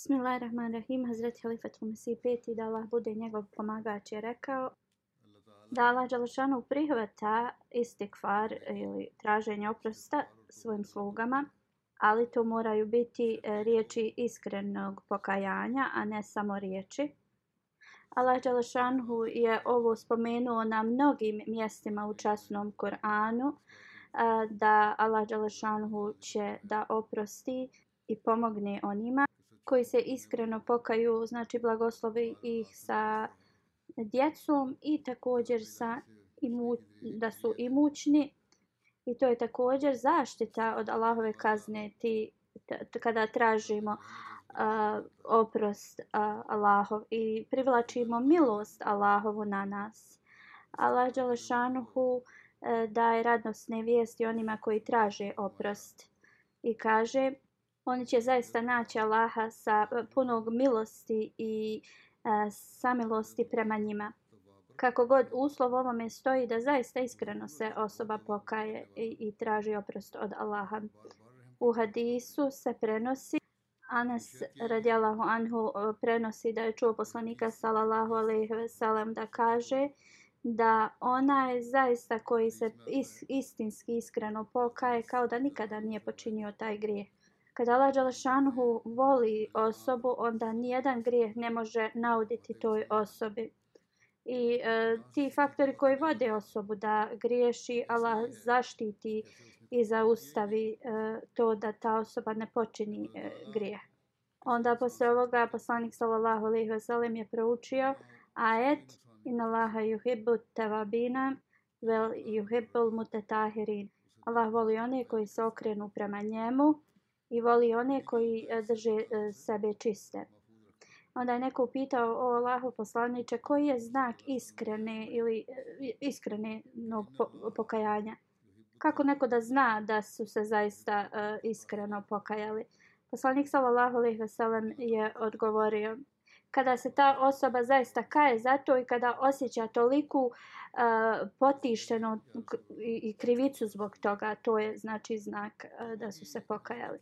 Bismillahirrahmanirrahim. Hazreti Halifatul Mesih peti da Allah bude njegov pomagač je rekao da Allah Đalešanu prihvata istikvar ili traženje oprosta svojim slugama, ali to moraju biti e, riječi iskrenog pokajanja, a ne samo riječi. Allah Đalešanu je ovo spomenuo na mnogim mjestima u časnom Koranu, e, da Allah Đalešanu će da oprosti i pomogne onima koji se iskreno pokaju, znači blagoslovi ih sa djecom i također sa imu, da su imućni i to je također zaštita od Allahove kazne ti kada tražimo uh, oprost uh, Allahov i privlačimo milost Allahovu na nas. Allah Đalešanuhu uh, e, daje radnosne vijesti onima koji traže oprost i kaže oni će zaista naći Allaha sa e, punog milosti i uh, samilosti prema njima. Kako god uslov ovome stoji da zaista iskreno se osoba pokaje i, i traži oprost od Allaha. U hadisu se prenosi Anas radijallahu anhu e, prenosi da je čuo poslanika sallallahu alejhi ve sellem da kaže da ona je zaista koji se is, istinski iskreno pokaje kao da nikada nije počinio taj grijeh. Kad Allah Đalešanhu voli osobu, onda nijedan grijeh ne može nauditi toj osobi. I e, ti faktori koji vode osobu da griješi, Allah zaštiti i zaustavi e, to da ta osoba ne počini e, grijeh. Onda posle ovoga poslanik sallallahu alejhi ve sellem je proučio ajet inna Allaha yuhibbu tawabina vel yuhibbul mutatahirin. Allah voli one koji se okrenu prema njemu i voli one koji e, drže e, sebe čiste. Onda je neko upitao o Allahu poslaniče koji je znak iskrene ili iskrene iskrenog pokajanja. Kako neko da zna da su se zaista e, iskreno pokajali? Poslanik sallallahu alejhi ve sellem je odgovorio kada se ta osoba zaista kaje za to i kada osjeća toliku e, potišteno i, i krivicu zbog toga, to je znači znak e, da su se pokajali.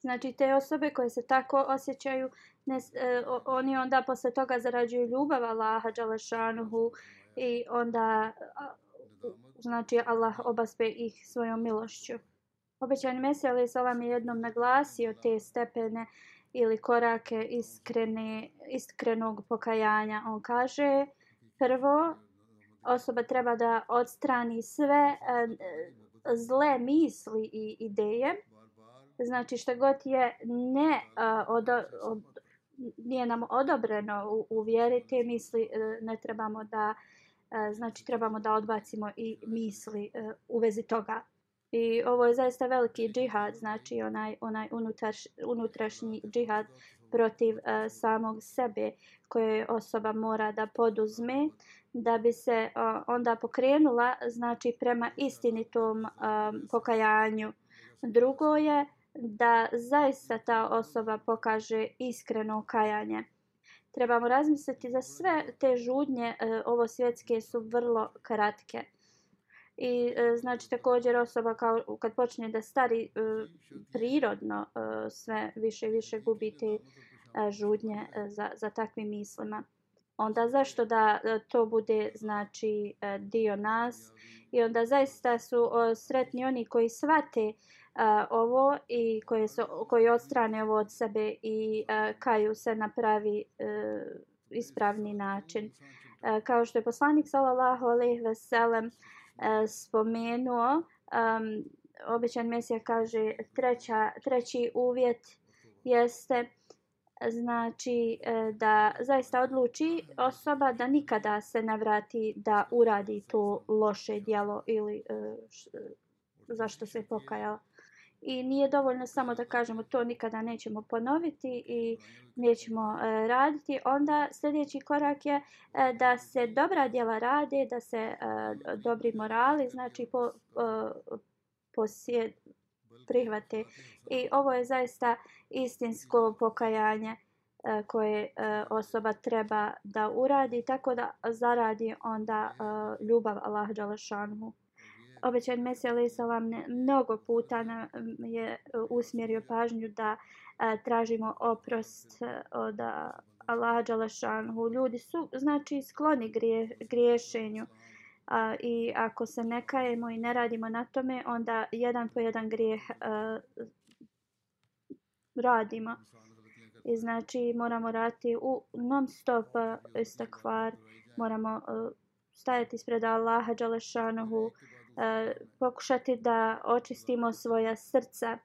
Znači te osobe koje se tako osjećaju, ne, e, oni onda posle toga zarađuju ljubav Allaha Đalešanuhu i onda uh, znači Allah obaspe ih svojom milošću. Obećani Mesija Ali Salam je jednom naglasio te stepene ili korake iskrene, iskrenog pokajanja. On kaže, prvo, osoba treba da odstrani sve uh, zle misli i ideje. Znači što god je ne, uh, od, od, nije nam odobreno u, u vjeri, te misli uh, ne trebamo da, znači trebamo da odbacimo i misli u vezi toga. I ovo je zaista veliki džihad, znači onaj, onaj unutraš, unutrašnji džihad protiv uh, samog sebe koje osoba mora da poduzme da bi se uh, onda pokrenula znači prema istinitom um, pokajanju. Drugo je da zaista ta osoba pokaže iskreno kajanje. Trebamo razmisliti da sve te žudnje uh, ovo svjetske su vrlo kratke I e, znači također osoba kao kad počne da stari e, prirodno e, sve više i više gubi te e, žudnje e, za, za takvim mislima. Onda zašto da e, to bude znači e, dio nas i onda zaista su o, sretni oni koji svate a, e, ovo i koje su, koji odstrane ovo od sebe i a, kaju se na pravi a, ispravni način. A, kao što je poslanik sallallahu alejhi ve sellem Eh, spomenuo, um, običan mesija kaže treća, treći uvjet jeste znači eh, da zaista odluči osoba da nikada se ne vrati da uradi to loše djelo ili eh, zašto se pokajala. I nije dovoljno samo da kažemo to nikada nećemo ponoviti i nećemo e, raditi. Onda sljedeći korak je e, da se dobra djela rade, da se e, dobri morali, znači po, e, posjed, prihvate. I ovo je zaista istinsko pokajanje e, koje e, osoba treba da uradi tako da zaradi onda e, ljubav Allah Đalašanhu obećan Mesija Ali Salam mnogo puta nam je usmjerio pažnju da a, tražimo oprost e, od Allaha Đalašanhu. Ljudi su znači skloni grije, griješenju a, i ako se ne kajemo i ne radimo na tome, onda jedan po jedan grijeh a, radimo. I znači moramo raditi u non stop e, istakvar, moramo a, stajati ispred Allaha Đalašanhu, e, pokušati da očistimo svoja srca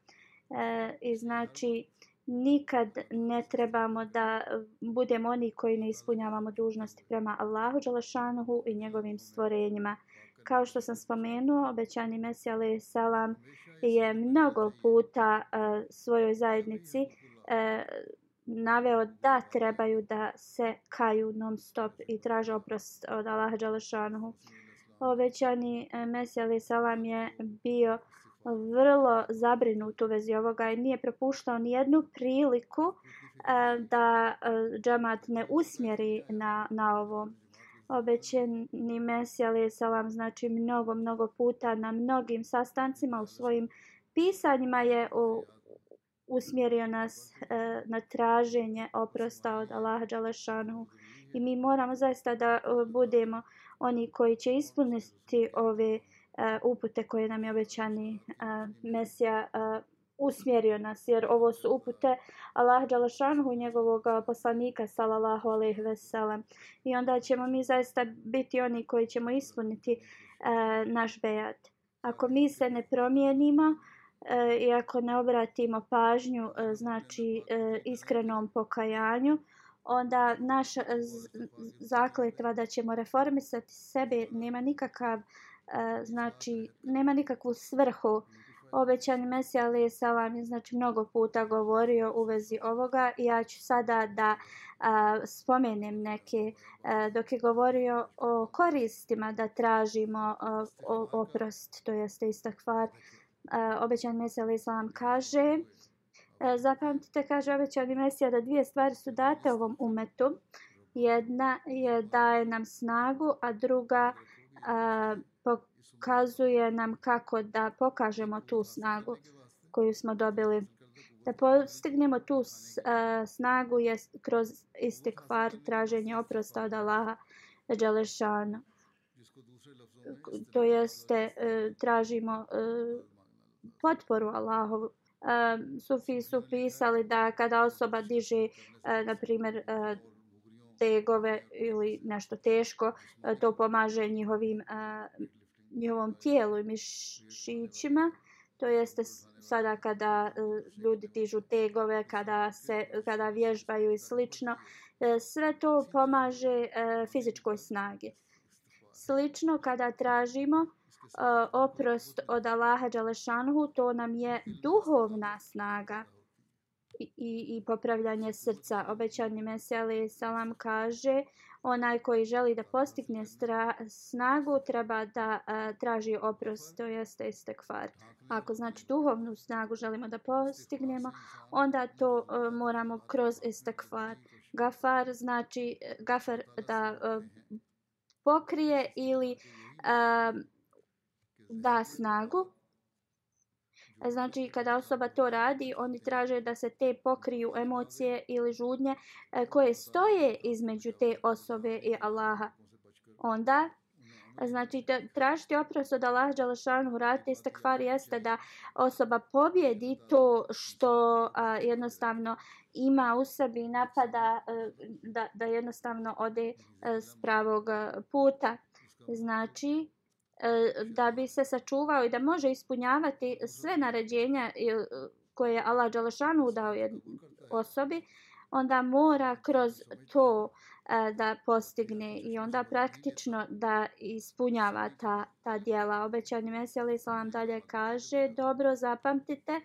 e, i znači nikad ne trebamo da budemo oni koji ne ispunjavamo dužnosti prema Allahu Đalašanuhu i njegovim stvorenjima. Kao što sam spomenuo, obećani Mesija alaih salam je mnogo puta uh, svojoj zajednici uh, naveo da trebaju da se kaju non stop i traže oprost od Allaha Đalašanuhu Uh, Ovećani e, Mesija Ali Salam je bio vrlo zabrinut u vezi ovoga i nije propuštao ni jednu priliku e, da e, džamat ne usmjeri na, na ovo. Obećani Mesija Ali Salam znači mnogo, mnogo puta na mnogim sastancima u svojim pisanjima je u, usmjerio nas e, na traženje oprosta od Allaha Đalešanu i mi moramo zaista da e, budemo oni koji će ispuniti ove uh, upute koje nam je obećani uh, Mesija uh, usmjerio nas, jer ovo su upute Allah Đalašanhu njegovog poslanika sallallahu alaihi ve. I onda ćemo mi zaista biti oni koji ćemo ispuniti uh, naš bejat. Ako mi se ne promijenimo i ako ne obratimo pažnju znači iskrenom pokajanju, uh, onda naša eh, zakletva da ćemo reformisati sebe nema nikakav eh, znači nema nikakvu svrhu. Obećani Mesija Ali Salam je znači mnogo puta govorio u vezi ovoga i ja ću sada da a, spomenem neke a, dok je govorio o koristima da tražimo a, o, oprost to jeste istakvar. Obećani Mesija Ali Salam kaže E, zapamtite, kaže obećani Mesija, da dvije stvari su date ovom umetu. Jedna je daje nam snagu, a druga a, pokazuje nam kako da pokažemo tu snagu koju smo dobili. Da postignemo tu a, e, snagu je kroz istikvar traženje oprosta od Allaha Đelešanu. To jeste, e, tražimo e, potporu Allahovu um, sufi su pisali da kada osoba diže, uh, na primjer, uh, tegove ili nešto teško, uh, to pomaže njihovim, uh, njihovom tijelu i mišićima. To jeste sada kada uh, ljudi dižu tegove, kada, se, kada vježbaju i slično. Uh, sve to pomaže uh, fizičkoj snagi. Slično kada tražimo uh, oprost od Allaha Đalešanhu, to nam je duhovna snaga i, i, i popravljanje srca. Obećani Mesija Salam kaže, onaj koji želi da postigne stra, snagu, treba da uh, traži oprost, to jeste istekvar. Ako znači duhovnu snagu želimo da postignemo, onda to uh, moramo kroz istekvar. Gafar znači gafar da uh, pokrije ili uh, da snagu. E, znači, kada osoba to radi, oni traže da se te pokriju emocije ili žudnje e, koje stoje između te osobe i Allaha. Onda, e, znači, tražiti oprost od Allaha Đalašanu, raditi istakvar jeste da osoba pobjedi to što a, jednostavno ima u sebi napada a, da, da jednostavno ode a, s pravog puta. Znači, E, da bi se sačuvao i da može ispunjavati sve naređenja e, koje je Allah Đalešanu dao osobi, onda mora kroz to e, da postigne i onda praktično da ispunjava ta, ta dijela. Obećani Mesija Salam dalje kaže, dobro zapamtite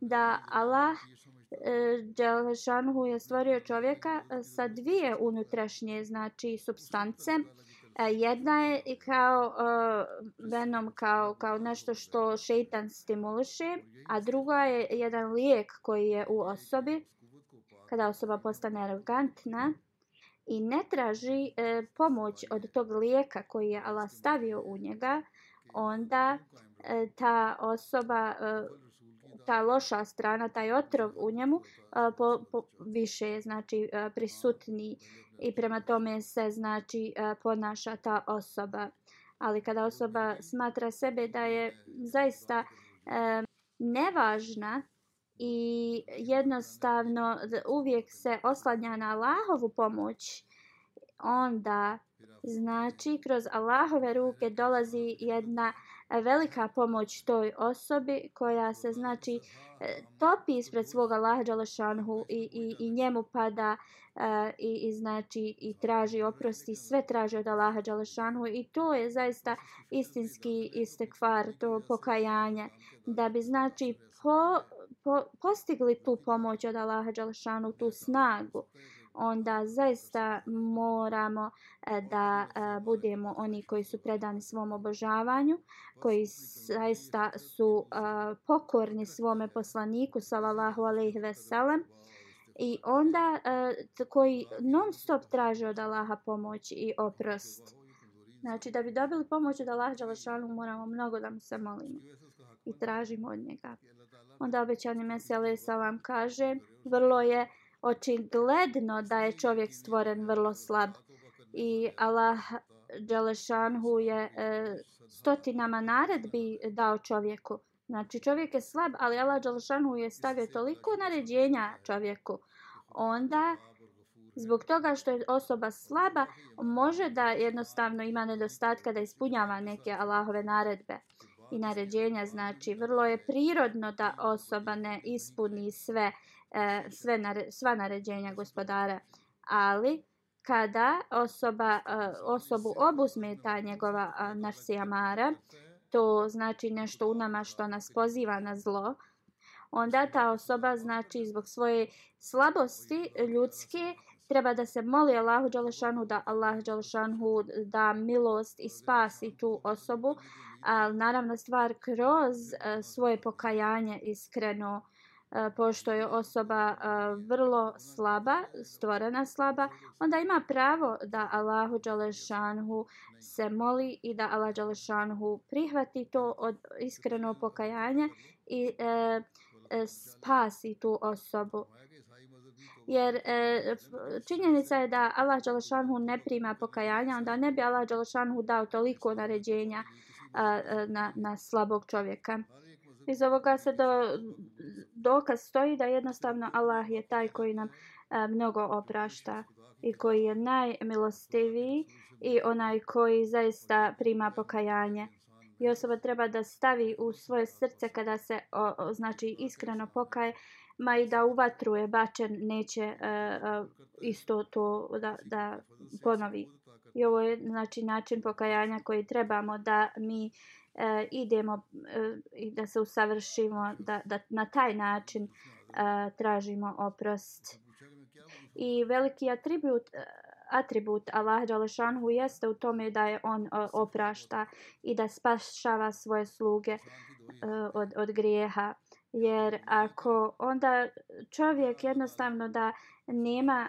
da Allah Đelešanhu je stvorio čovjeka sa dvije unutrašnje znači substance, E, jedna je kao uh, venom kao kao nešto što šejtan stimuliše, a druga je jedan lijek koji je u osobi kada osoba postane arrogantna i ne traži uh, pomoć od tog lijeka koji je Allah stavio u njega, onda uh, ta osoba uh, ta loša strana, taj otrov u njemu uh, po, po, više znači uh, prisutni i prema tome se znači e, ponaša ta osoba. Ali kada osoba smatra sebe da je zaista e, nevažna i jednostavno uvijek se oslanja na Allahovu pomoć, onda znači kroz Allahove ruke dolazi jedna E, velika pomoć toj osobi koja se znači e, topi ispred svoga Allaha Đalešanhu i, i, i njemu pada uh, i, i znači i traži oprosti sve traži od Allaha Đalešanhu i to je zaista istinski istekvar to pokajanje. Da bi znači po, po, postigli tu pomoć od Allaha Đalešanhu tu snagu onda zaista moramo e, da e, budemo oni koji su predani svom obožavanju, koji zaista su e, pokorni svome poslaniku, sallallahu alaihi ve sellem, i onda koji non stop traže od Allaha pomoć i oprost. Znači, da bi dobili pomoć od Allaha Đalašanu, moramo mnogo da mu se molimo i tražimo od njega. Onda obećani Mesele Salam kaže, vrlo je uh, očigledno da je čovjek stvoren vrlo slab i Allah Đelešanhu je e, stotinama naredbi dao čovjeku. Znači čovjek je slab, ali Allah Đelešanhu je stavio toliko naređenja čovjeku. Onda, zbog toga što je osoba slaba, može da jednostavno ima nedostatka da ispunjava neke Allahove naredbe i naređenja. Znači, vrlo je prirodno da osoba ne ispuni sve e, sve nare, sva naređenja gospodara. Ali kada osoba, e, osobu obuzme ta njegova e, to znači nešto u nama što nas poziva na zlo, onda ta osoba znači zbog svoje slabosti ljudske treba da se moli Allahu Đalešanu da Allah Đalešanu da milost i spasi tu osobu. Ali naravno stvar kroz e, svoje pokajanje iskreno pošto je osoba vrlo slaba, stvorena slaba, onda ima pravo da Allahu Đalešanhu se moli i da Allah Đalešanhu prihvati to od iskreno pokajanja i e, e, spasi tu osobu. Jer e, činjenica je da Allah Đalešanhu ne prima pokajanja, onda ne bi Allah Đalešanhu dao toliko naređenja a, e, na, na slabog čovjeka. Iz ovoga se do, dokaz stoji da jednostavno Allah je taj koji nam a, mnogo oprašta i koji je najmilostiviji i onaj koji zaista prima pokajanje. I osoba treba da stavi u svoje srce kada se o, o, znači iskreno pokaje, ma i da u vatru je bačen, neće e, e, isto to da, da ponovi. I ovo je znači način pokajanja koji trebamo da mi e, idemo e, i da se usavršimo, da, da na taj način e, tražimo oprost. I veliki atribut, e, atribut Allah Đalešanhu jeste u tome da je on e, oprašta i da spašava svoje sluge e, od, od grijeha. Jer ako onda čovjek jednostavno da nema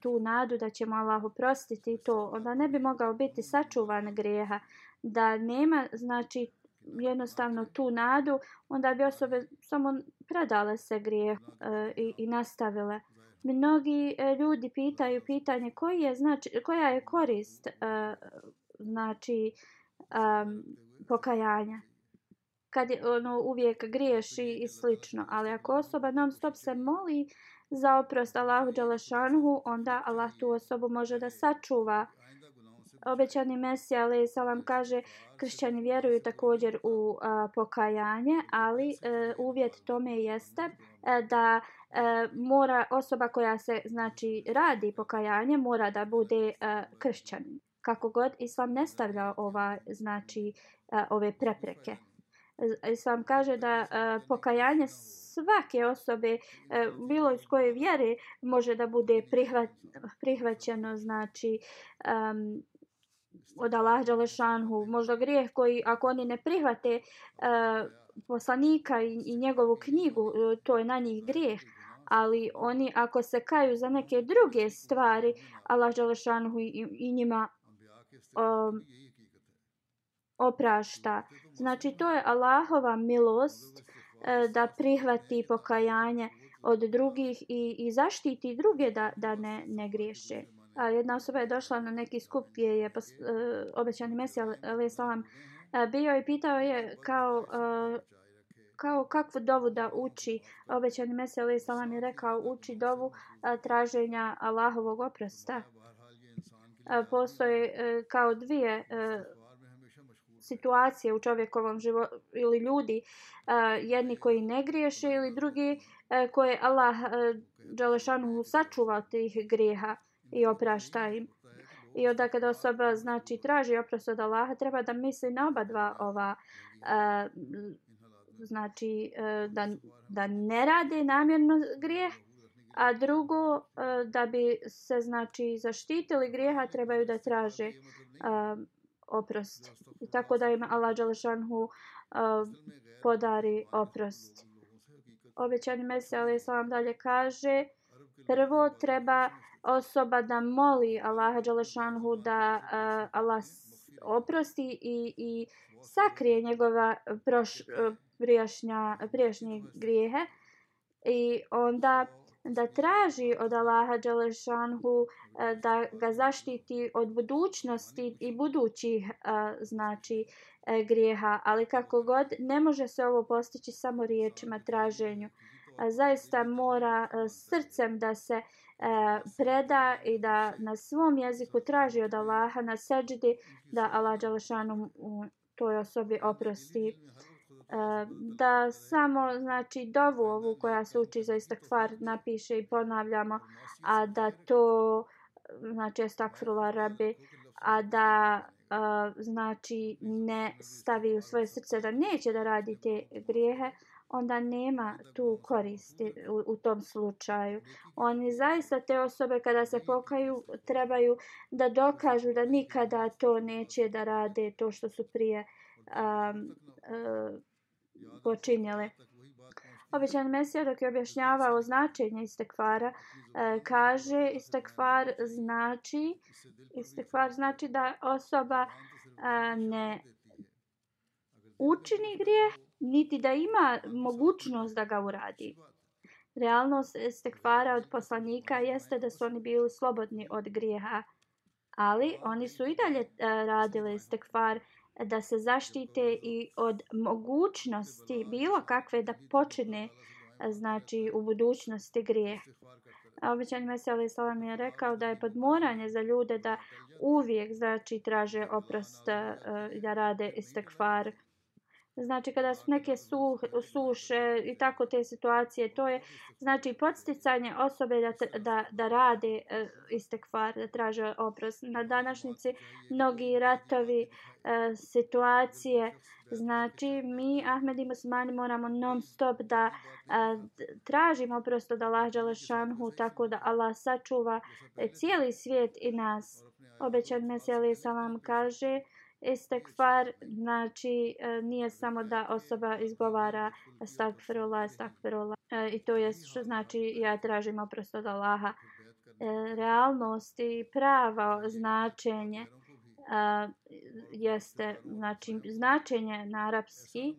tu nadu da će mu Allah oprostiti to, onda ne bi mogao biti sačuvan grijeha da nema znači jednostavno tu nadu, onda bi osobe samo predale se grije e, i, i nastavile. Mnogi e, ljudi pitaju pitanje koji je znači koja je korist e, znači um, pokajanja kad je, ono uvijek griješi i slično ali ako osoba non stop se moli za oprost Allahu Đalašanhu, onda Allah tu osobu može da sačuva obećani Mesija ali salam kaže kršćani vjeruju također u a, pokajanje ali e, uvjet tome jeste e, da e, mora osoba koja se znači radi pokajanje mora da bude e, kršćanin kako god islam ne stavlja ova znači e, ove prepreke. Islam kaže da e, pokajanje svake osobe e, bilo iz koje vjere može da bude prihvat, prihvaćeno znači um, od Allah Đalešanhu, možda grijeh koji ako oni ne prihvate uh, poslanika i, i njegovu knjigu, uh, to je na njih grijeh. Ali oni ako se kaju za neke druge stvari, Allah Đalešanhu i, i njima um, oprašta. Znači to je Allahova milost uh, da prihvati pokajanje od drugih i, i zaštiti druge da, da ne, ne griješe a, jedna osoba je došla na neki skup gdje je pos, uh, obećani Mesija Ali Salam uh, bio i pitao je kao, uh, kao kakvu dovu da uči. Obećani Mesija Ali Salam je rekao uči dovu uh, traženja Allahovog oprosta. Uh, postoje uh, kao dvije uh, situacije u čovjekovom životu ili ljudi uh, jedni koji ne griješe ili drugi uh, koje Allah uh, Đalešanu sačuva od tih grijeha i oprašta im. I onda kada osoba znači traži oprost od Allaha, treba da misli na oba dva ova uh, znači e, da, da ne rade namjerno grijeh, a drugo e, da bi se znači zaštitili grijeha trebaju da traže uh, oprost. I tako da im Allah Đalešanhu uh, podari oprost. Obećani Mesija Ali Salam dalje kaže prvo treba osoba da moli Allaha Đalešanhu da uh, Allah oprosti i, i sakrije njegova proš, uh, prijašnja, prijašnje grijehe i onda da traži od Allaha Đalešanhu uh, e, da ga zaštiti od budućnosti i budućih uh, znači uh, grijeha, ali kako god ne može se ovo postići samo riječima traženju. Uh, zaista mora uh, srcem da se uh, E, preda i da na svom jeziku traži od Allaha na seđidi da Allah Đalešanu u toj osobi oprosti. E, da samo znači dovu ovu koja se uči za istakvar napiše i ponavljamo, a da to znači istakfirullah rabi, a da Uh, znači ne stavi u svoje srce da neće da radi te grijehe, onda nema tu koristi u, u tom slučaju. Oni zaista te osobe kada se pokaju trebaju da dokažu da nikada to neće da rade to što su prije um, um, počinjele. Običan Mesija dok je objašnjavao značenje istekvara, e, kaže istekvar znači istekvar znači da osoba e, ne učini grijeh niti da ima mogućnost da ga uradi. Realnost stekvara od poslanika jeste da su oni bili slobodni od grijeha, ali oni su i dalje e, radili stekvar da se zaštite i od mogućnosti bilo kakve da počine e, znači u budućnosti grijeh. Običan Meseli Salam je rekao da je podmoranje za ljude da uvijek znači traže oprost e, da rade istekvar. Znači kada su neke suh, suše i tako te situacije, to je znači podsticanje osobe da, da, da rade e, istekvar, da traže oprost. Na današnjici mnogi ratovi, e, situacije, znači mi Ahmedi muslimani moramo non stop da e, tražimo oprosto da Allah Đalešanhu tako da Allah sačuva e, cijeli svijet i nas. Obećan Mesija Salam kaže istekfar znači e, nije samo da osoba izgovara astagfirullah, astagfirullah e, i to je što znači ja tražim oprost od Allaha. E, realnost i pravo značenje e, jeste znači značenje na arapski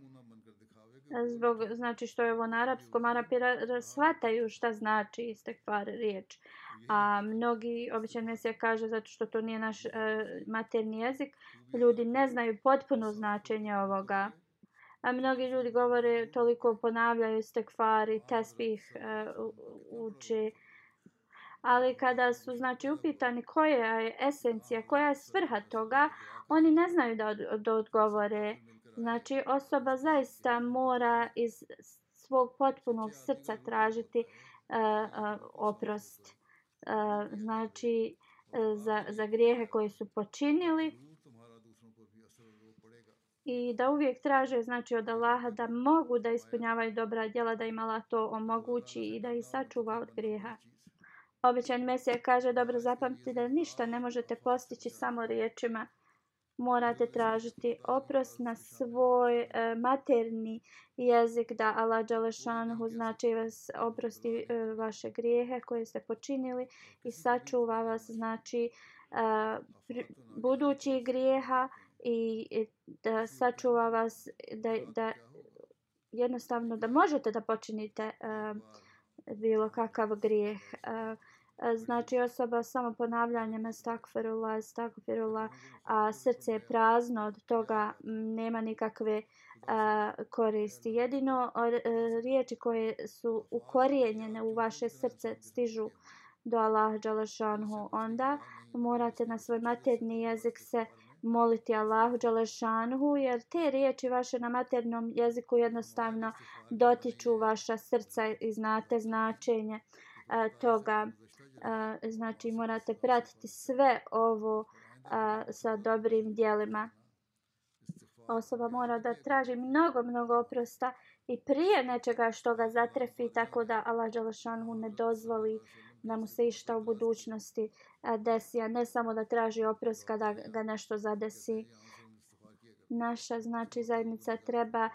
zbog znači što je ovo na arapskom arapira shvataju šta znači istekfar riječ a mnogi običan mesija kaže zato što to nije naš uh, materni jezik. Ljudi ne znaju potpuno značenje ovoga. A mnogi ljudi govore toliko ponavljaju istekvari tespih e, uh, uče ali kada su znači upitani koja je esencija koja je svrha toga oni ne znaju da, od, da odgovore. Znači osoba zaista mora iz svog potpunog srca tražiti uh, uh, oprost. Znači e, za, za grijehe koje su počinili i da uvijek traže znači od Allaha da mogu da ispunjavaju dobra djela da im Allah to omogući i da ih sačuva od grijeha. Obećan Mesija kaže dobro zapamtite da ništa ne možete postići samo riječima morate tražiti oprost na svoj e, materni jezik da Allah Đalešanhu znači vas oprosti e, vaše grijehe koje ste počinili i sačuva vas znači e, pri, budućih grijeha i da sačuva vas da, da jednostavno da možete da počinite e, bilo kakav grijeh. E, E, znači osoba samo ponavljanjem estakfirula, estakfirula, a srce je prazno od toga, nema nikakve a, koristi. Jedino a, riječi koje su ukorijenjene u vaše srce stižu do Allah Đalešanhu. Onda morate na svoj materni jezik se moliti Allahu Đalešanhu, jer te riječi vaše na maternom jeziku jednostavno dotiču vaša srca i znate značenje a, toga znači morate pratiti sve ovo a, sa dobrim dijelima. Osoba mora da traži mnogo, mnogo oprosta i prije nečega što ga zatrefi tako da Allah Đalašanu ne dozvoli da mu se išta u budućnosti desi, a ne samo da traži oprost kada ga nešto zadesi. Naša znači zajednica treba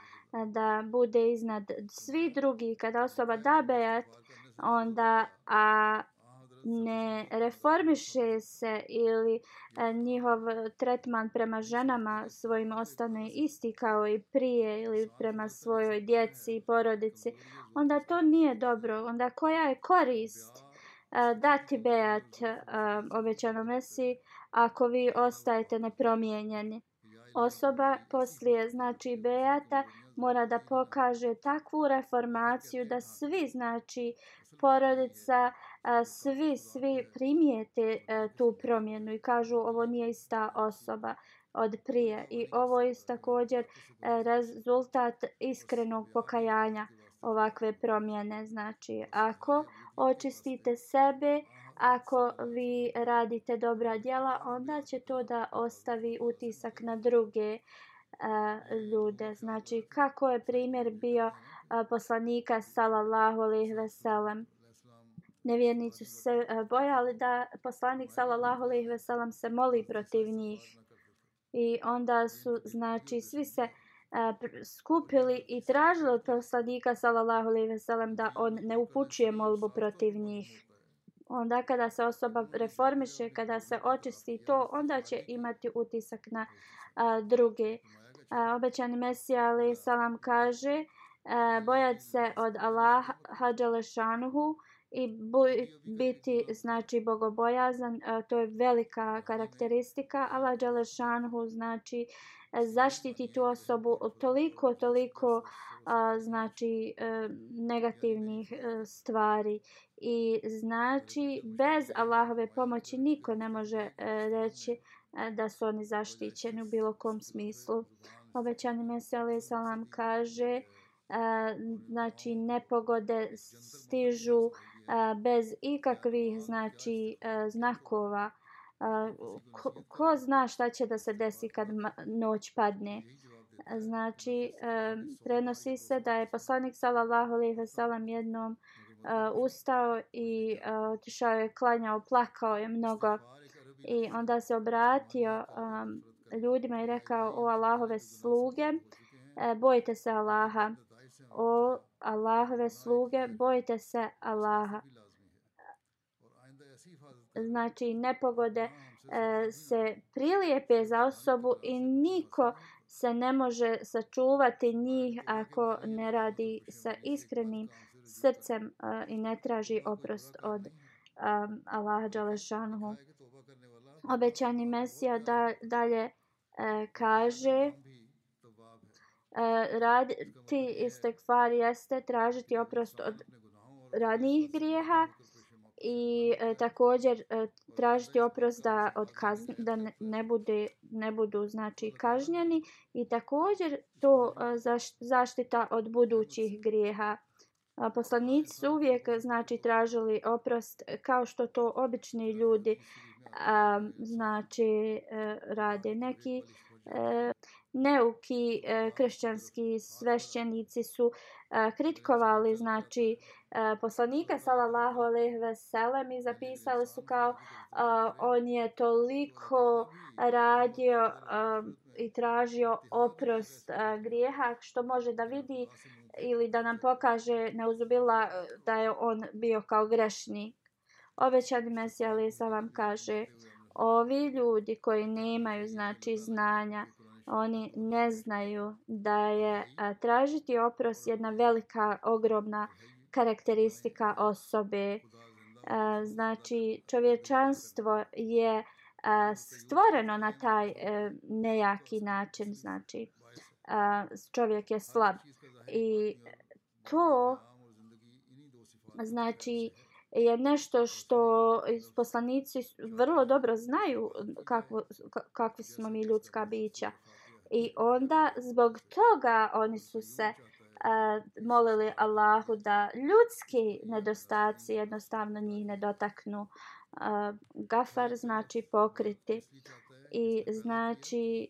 da bude iznad svi drugi. Kada osoba da bejat, onda a, ne reformiše se ili e, njihov tretman prema ženama svojim ostane isti kao i prije ili prema svojoj djeci i porodici, onda to nije dobro. Onda koja je korist e, dati bejat e, obećanom Mesiji ako vi ostajete nepromijenjeni? Osoba poslije znači bejata mora da pokaže takvu reformaciju da svi znači porodica, svi, svi primijete tu promjenu i kažu ovo nije ista osoba od prije. I ovo je također rezultat iskrenog pokajanja ovakve promjene. Znači, ako očistite sebe, ako vi radite dobra djela, onda će to da ostavi utisak na druge e, ljude. Znači, kako je primjer bio e, poslanika sallallahu alejhi ve sellem nevjernici su se e, bojali da poslanik sallallahu alejhi ve sellem se moli protiv njih. I onda su znači svi se e, skupili i tražili od poslanika sallallahu alejhi ve sellem da on ne upućuje molbu protiv njih. Onda kada se osoba reformiše, kada se očisti to, onda će imati utisak na a, druge. A, obećani Mesija alejhi salam kaže uh, se od Allaha dželešanuhu i biti znači bogobojazan to je velika karakteristika. Allah dželešanhu znači zaštiti tu osobu od toliko toliko znači e, negativnih e, stvari. I znači bez Allahove pomoći niko ne može e, reći da su oni zaštićeni u bilo kom smislu. obećani meseli salam kaže znači nepogode stižu bez ikakvih znači znakova. Ko, ko zna šta će da se desi kad noć padne? Znači prenosi se da je poslanik sallallahu alejhi ve sellem jednom ustao i otišao je klanjao plakao je mnogo. I onda se obratio ljudima i rekao o Allahove sluge bojite bojte se Allaha. O Allahove sluge, bojte se Allaha. Znači, nepogode e, se prilijepe za osobu i niko se ne može sačuvati njih ako ne radi sa iskrenim srcem e, i ne traži oprost od e, Allaha Đalešanhu. Obećani Mesija da, dalje e, kaže E, uh, raditi istekvar jeste tražiti oprost od radnijih grijeha i e, također e, tražiti oprost da od kazn, da ne, bude ne budu znači kažnjeni i također to e, zaš, zaštita od budućih grijeha. A, poslanici su uvijek znači tražili oprost kao što to obični ljudi a, znači rade neki neuki e, kršćanski svešćenici su e, kritikovali znači e, poslanika sallallahu alejhi ve sellem i zapisali su kao e, on je toliko radio e, i tražio oprost e, grijeha što može da vidi ili da nam pokaže neuzubila da je on bio kao grešnik. Obećani Mesija Lisa vam kaže ovi ljudi koji nemaju znači znanja oni ne znaju da je a, tražiti oprost jedna velika, ogromna karakteristika osobe. A, znači, čovječanstvo je a, stvoreno na taj a, nejaki način, znači, a, čovjek je slab. I to, znači, je nešto što poslanici vrlo dobro znaju kakvo, kakvi smo mi ljudska bića. I onda zbog toga oni su se uh, molili Allahu da ljudski nedostaci jednostavno njih ne dotaknu. Uh, gafar znači pokriti. I znači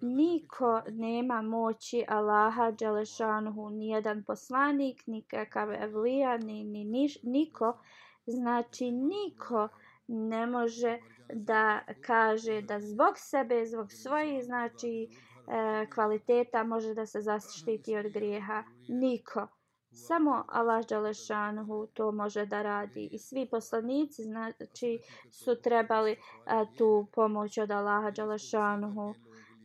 niko nema moći Allaha Đelešanhu, ni jedan poslanik, nikakav evlija, ni, ni niš, niko. Znači niko ne može da kaže da zbog sebe, zbog svojih znači e, kvaliteta može da se zaštiti od grijeha. Niko. Samo Allah Đalešanhu to može da radi. I svi poslanici znači su trebali a, tu pomoć od Allaha Đalešanhu.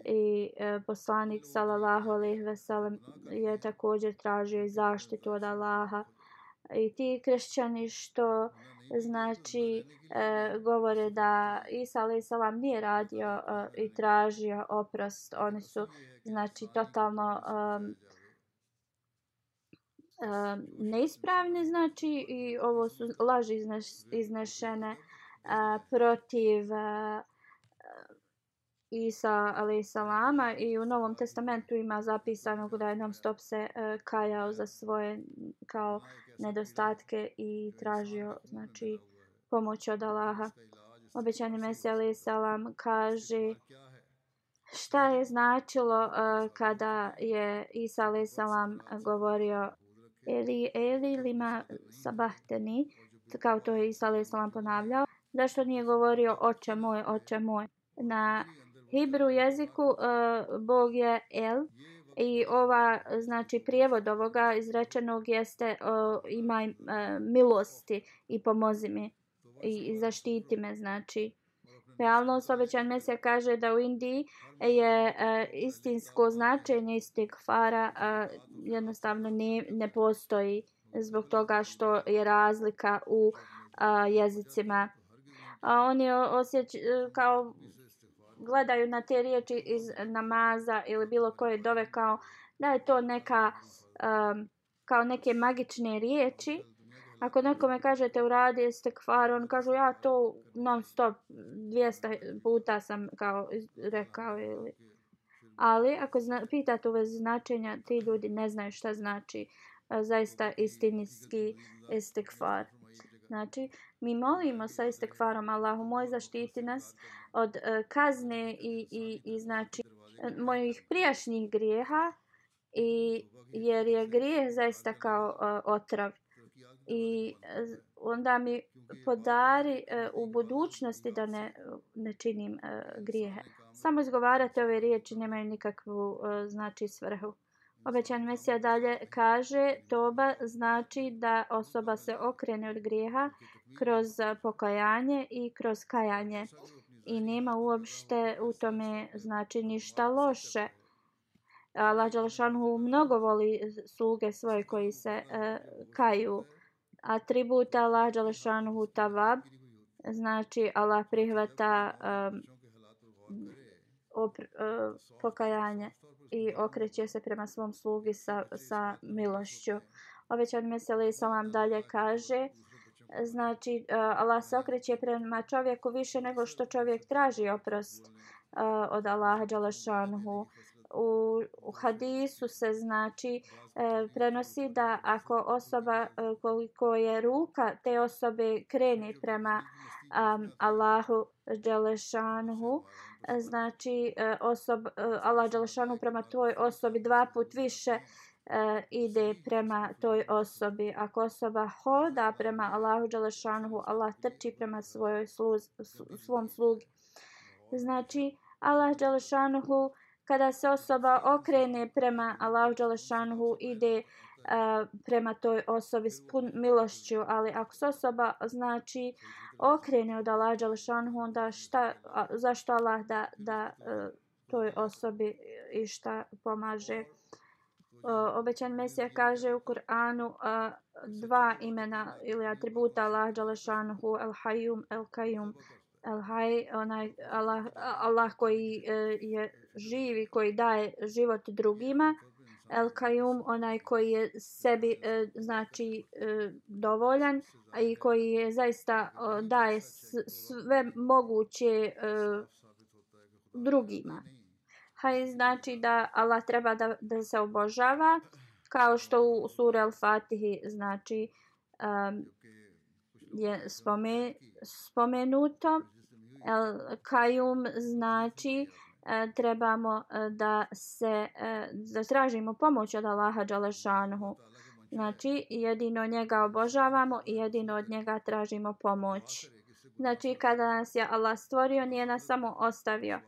I e, poslanik sallallahu alejhi ve sellem je također tražio zaštitu od Allaha. I ti kršćani što znači e, govore da Isa a.s. nije radio e, i tražio oprost. Oni su znači totalno um, um, neispravni znači i ovo su laži izneš, iznešene uh, protiv uh, Isa alejsalama i u Novom testamentu ima zapisano da je non stop se uh, kajao za svoje kao nedostatke i tražio znači pomoć od Allaha. Obećani Mesija alaih salam kaže šta je značilo uh, kada je Isa alaih salam govorio Eli, Eli lima sabahteni kao to je Isa alaih salam ponavljao zašto nije govorio oče moj, oče moj na Hebru jeziku uh, Bog je El i ova znači prijevod ovoga izrečenog jeste o, ima e, milosti i pomozi mi i, i zaštiti me znači realno obećan Mesija kaže da u Indiji je e, istinsko značenje istigfara e, jednostavno ne, ne postoji zbog toga što je razlika u uh, jezicima. A oni osjeć e, kao gledaju na te riječi iz namaza ili bilo koje dove kao da je to neka um, kao neke magične riječi. Ako nekome kažete uradi radi kvar, on kažu ja to non stop 200 puta sam kao rekao ili Ali ako zna, pitate vezi značenja, ti ljudi ne znaju šta znači a, zaista istinski istekfar. Znači, mi molimo sa istekfarom Allahu moj zaštiti nas od uh, kazne i, i, i znači mojih prijašnjih grijeha i jer je grijeh zaista kao uh, otrav i uh, onda mi podari uh, u budućnosti da ne, ne činim uh, grijehe. Samo izgovarate ove riječi nemaju nikakvu uh, znači svrhu. Obećan Mesija dalje kaže toba znači da osoba se okrene od grijeha kroz pokajanje i kroz kajanje i nema uopšte u tome znači ništa loše. Allah Đalšanhu mnogo voli sluge svoje koji se e, kaju. Atribut Allah Đalšanhu tavab, znači Allah prihvata um, opr, uh, pokajanje i okreće se prema svom slugi sa, sa milošću. Ovećan Meseli Salam dalje kaže, znači e, Allah se okreće prema čovjeku više nego što čovjek traži oprost e, od Allaha Đalašanhu. U, u hadisu se znači e, prenosi da ako osoba e, koliko je ruka te osobe kreni prema um, Allahu Đelešanhu e, znači e, osob, e, Allah Đelešanu prema tvoj osobi dva put više e, ide prema toj osobi. Ako osoba hoda prema Allahu Đalešanuhu, Allah trči prema svojoj sluz, svom slugi. Znači, Allah Đalešanuhu, kada se osoba okrene prema Allahu Đalešanuhu, ide uh, prema toj osobi s pun milošću, ali ako se osoba, znači, okrene od Allah Đalešanuhu, onda šta, a, zašto Allah da, da uh, toj osobi i šta pomaže? Obećan Mesija kaže u Kur'anu dva imena ili atributa Allah Đalešanuhu El Hayyum El Kayyum El Hay, onaj Allah, Allah koji uh, je živi, koji daje život drugima. El Kayyum, onaj koji je sebi e, znači e, dovoljan i koji je zaista e, daje sve moguće e, drugima. Haj znači da Allah treba da, da se obožava kao što u suri Al-Fatihi znači um, je spome, spomenuto El Kayum znači E, trebamo e, da se e, da tražimo pomoć od Allaha Đalešanhu. Znači, jedino njega obožavamo i jedino od njega tražimo pomoć. Znači, kada nas je Allah stvorio, nije nas samo ostavio.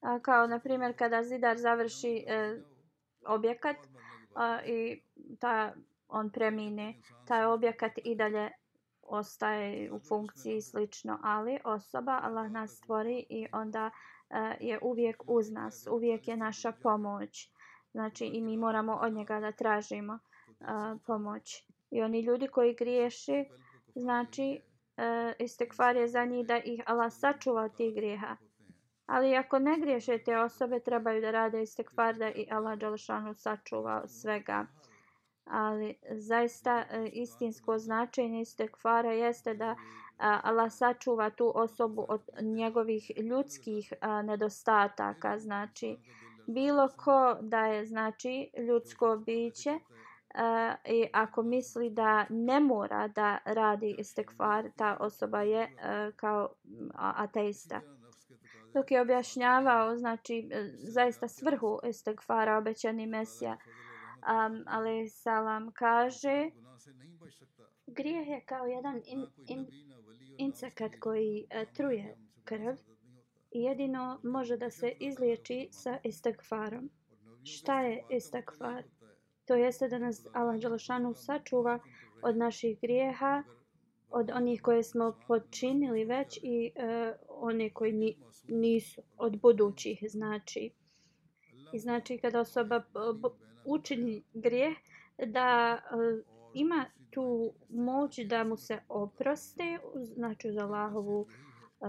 A kao, na primjer, kada zidar završi e, objekat a, i ta, on premine, taj objekat i dalje ostaje u funkciji slično, ali osoba, Allah nas stvori i onda e, je uvijek uz nas, uvijek je naša pomoć. Znači i mi moramo od njega da tražimo e, pomoć. I oni ljudi koji griješi, znači e, istekvar je za njih da ih Allah sačuva od tih grijeha. Ali ako ne griješe te osobe, trebaju da rade istekvar da i Allah Đalšanu sačuva svega. Ali zaista e, istinsko značenje istekvara jeste da Allah sačuva tu osobu od njegovih ljudskih nedostataka. Znači, bilo ko da je znači ljudsko biće Uh, i ako misli da ne mora da radi istekvar, ta osoba je uh, kao ateista. Dok je objašnjavao, znači, e, zaista svrhu istekvara obećani Mesija, um, ali Salam kaže, grijeh je kao jedan in, in, insekat koji uh, truje krv i jedino može da se izliječi sa istakfarom. Šta je istakfar? To jeste da nas Allah Đelešanu sačuva od naših grijeha, od onih koje smo počinili već i uh, one koji ni, nisu, od budućih znači. I znači kada osoba e, učini grijeh, da uh, ima tu moć da mu se oproste, znači za Allahovu uh,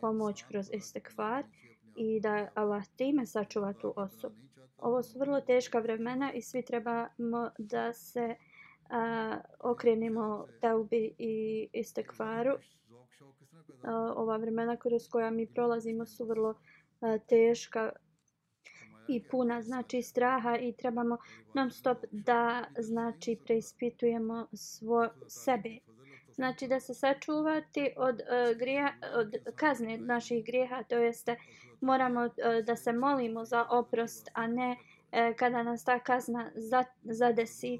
pomoć kroz istekvar i da Allah time sačuva tu osobu. Ovo su vrlo teška vremena i svi trebamo da se uh, a, okrenemo teubi i istekvaru. A, ova vremena kroz koja mi prolazimo su vrlo a, teška i puna znači straha i trebamo non stop da znači preispitujemo svo sebe. Znači da se sačuvati od uh, grija, od kazne naših grijeha, to jeste moramo uh, da se molimo za oprost, a ne uh, kada nas ta kazna za, zadesi.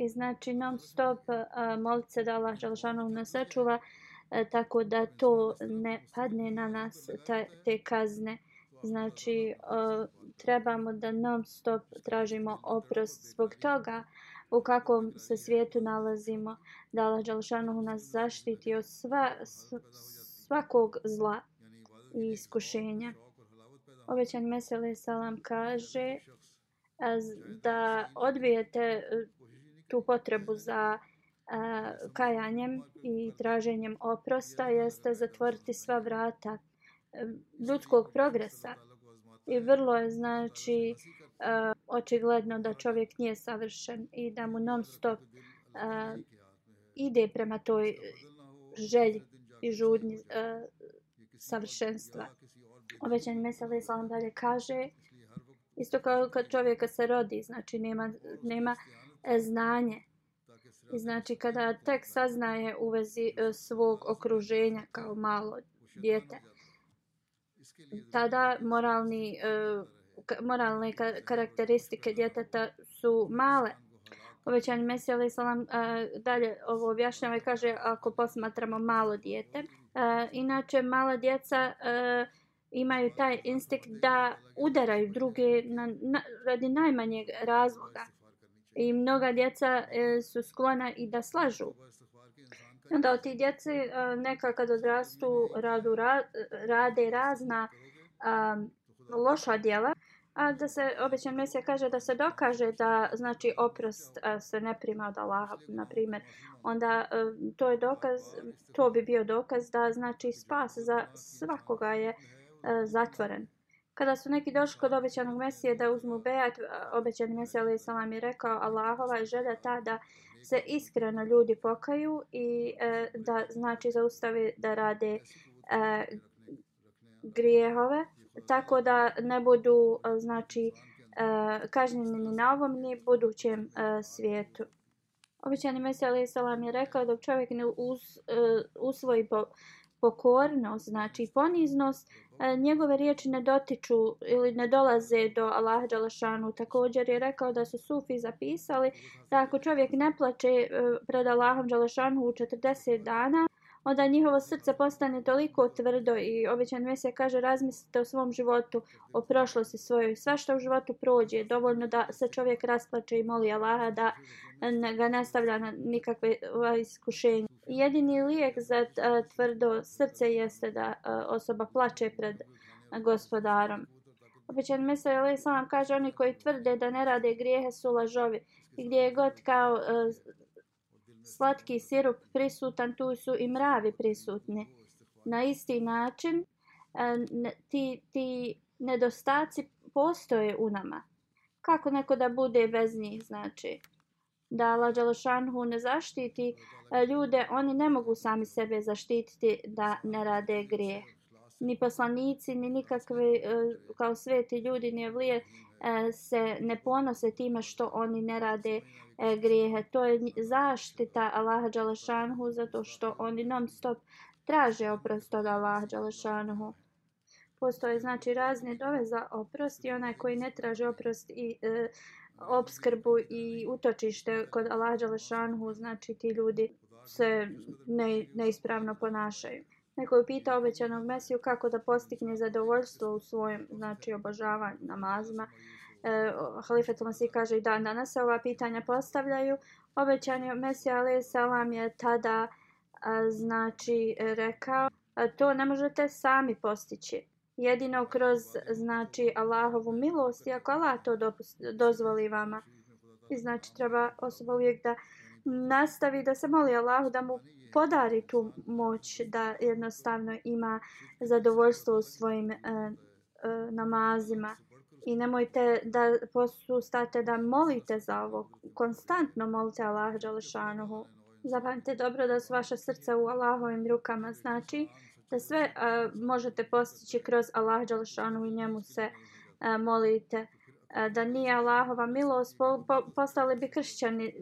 I znači non stop uh, se da Allah Želšanov nas sačuva uh, tako da to ne padne na nas ta, te kazne. Znači uh, trebamo da non stop tražimo oprost zbog toga u kakvom se svijetu nalazimo, da Allah Želšanov nas zaštiti od sva, svakog zla i iskušenja. Obećan Mesele Salam kaže e, da odbijete tu potrebu za uh, kajanjem i traženjem oprosta jeste zatvoriti sva vrata e, ljudskog progresa. I vrlo je znači uh, očigledno da čovjek nije savršen i da mu non stop uh, e, ide prema toj želji i žudnji uh, savršenstva. Obećan Mesele Islam dalje kaže isto kao kad čovjeka se rodi, znači nema, nema uh, E, znanje. I znači kada tek saznaje u vezi e, svog okruženja kao malo djete, tada moralni, e, moralne karakteristike djeteta su male. Povećani Mesija Ali Salam dalje ovo objašnjava i kaže ako posmatramo malo djete. Inače, mala djeca imaju taj instinkt da udaraju druge na, na, radi najmanjeg razloga. I mnoga djeca e, su sklona i da slažu. Onda od tih djece e, neka kad odrastu radu, ra, rade razna a, loša djela, a da se obećan Mesija kaže da se dokaže da znači oprost a, se ne prima od Allaha, na primjer, onda a, to je dokaz, to bi bio dokaz da znači spas za svakoga je a, zatvoren. Kada su neki došli kod obećanog Mesije da uzmu bejat, obećani Mesija alaih salam je rekao Allahova je želja ta da se iskreno ljudi pokaju i e, da znači zaustave da rade e, grijehove tako da ne budu e, znači e, kažnjeni ni na ovom ni budućem e, svijetu. Obećani Mesija alaih Salam je rekao da čovjek ne uz, usvoji po, pokornost, znači poniznost, E, njegove riječi ne dotiču ili ne dolaze do Allaha Đalašanu. Također je rekao da su Sufi zapisali da ako čovjek ne plače e, pred Allahom Đalašanu u 40 dana, onda njihovo srce postane toliko tvrdo i obećan Mesija kaže razmislite o svom životu, o prošlosti svojoj. Sva što u životu prođe, dovoljno da se čovjek rasplače i moli Allaha da ga ne stavlja na nikakve iskušenje. Jedini lijek za tvrdo srce jeste da osoba plače pred gospodarom. Obećan Mesija Ali sam kaže oni koji tvrde da ne rade grijehe su lažovi. I gdje je god kao slatki sirup prisutan, tu su i mravi prisutni. Na isti način e, ti, ti nedostaci postoje u nama. Kako neko da bude bez njih, znači? Da Allah Đalošanhu ne zaštiti e, ljude, oni ne mogu sami sebe zaštititi da ne rade grijeh. Ni poslanici, ni nikakvi e, kao sveti ljudi, ni evlije e, se ne ponose time što oni ne rade e, grijehe. To je zaštita Allaha Đalešanhu zato što oni non stop traže oprost od Allaha Đalešanhu. Postoje znači razne dove za oprost i onaj koji ne traže oprost i e, obskrbu i utočište kod Allaha Đalešanhu, znači ti ljudi se ne, neispravno ponašaju. Neko je pitao obećanog Mesiju kako da postigne zadovoljstvo u svojim znači, obožavanju namazima. E, Halifet Masi kaže i dan danas se ova pitanja postavljaju. Obećani Mesija alaih salam je tada a, znači rekao a, to ne možete sami postići. Jedino kroz znači Allahovu milost i ako Allah to dopusti, dozvoli vama. I znači treba osoba uvijek da nastavi da se moli Allahu da mu podari tu moć da jednostavno ima zadovoljstvo u svojim e, e, namazima. I nemojte da posustate da molite za ovo. Konstantno molite Allah Đalešanuhu Zapamte dobro da su vaše srca u Allahovim rukama. Znači da sve uh, možete postići kroz Allah Đalešanuhu i njemu se uh, molite. Uh, da nije Allahova milost po, po, postali bi kršćani